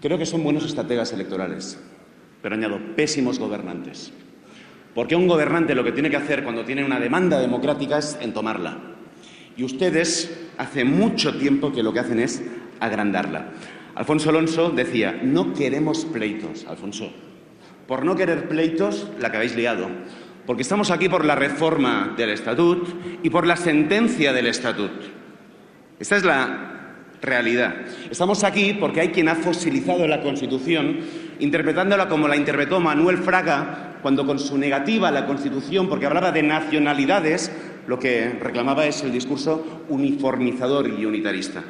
Creo que son buenos estrategas electorales, pero añado, pésimos gobernantes. Porque un gobernante lo que tiene que hacer cuando tiene una demanda democrática es entomarla. Y ustedes hace mucho tiempo que lo que hacen es agrandarla. Alfonso Alonso decía, no queremos pleitos, Alfonso. Por no querer pleitos, la que habéis liado. Porque estamos aquí por la reforma del estatut y por la sentencia del estatut. Esta es la realidad. Estamos aquí porque hay quien ha fosilizado la Constitución, interpretándola como la interpretó Manuel Fraga cuando con su negativa a la Constitución, porque hablaba de nacionalidades, lo que reclamaba es el discurso uniformizador y unitarista.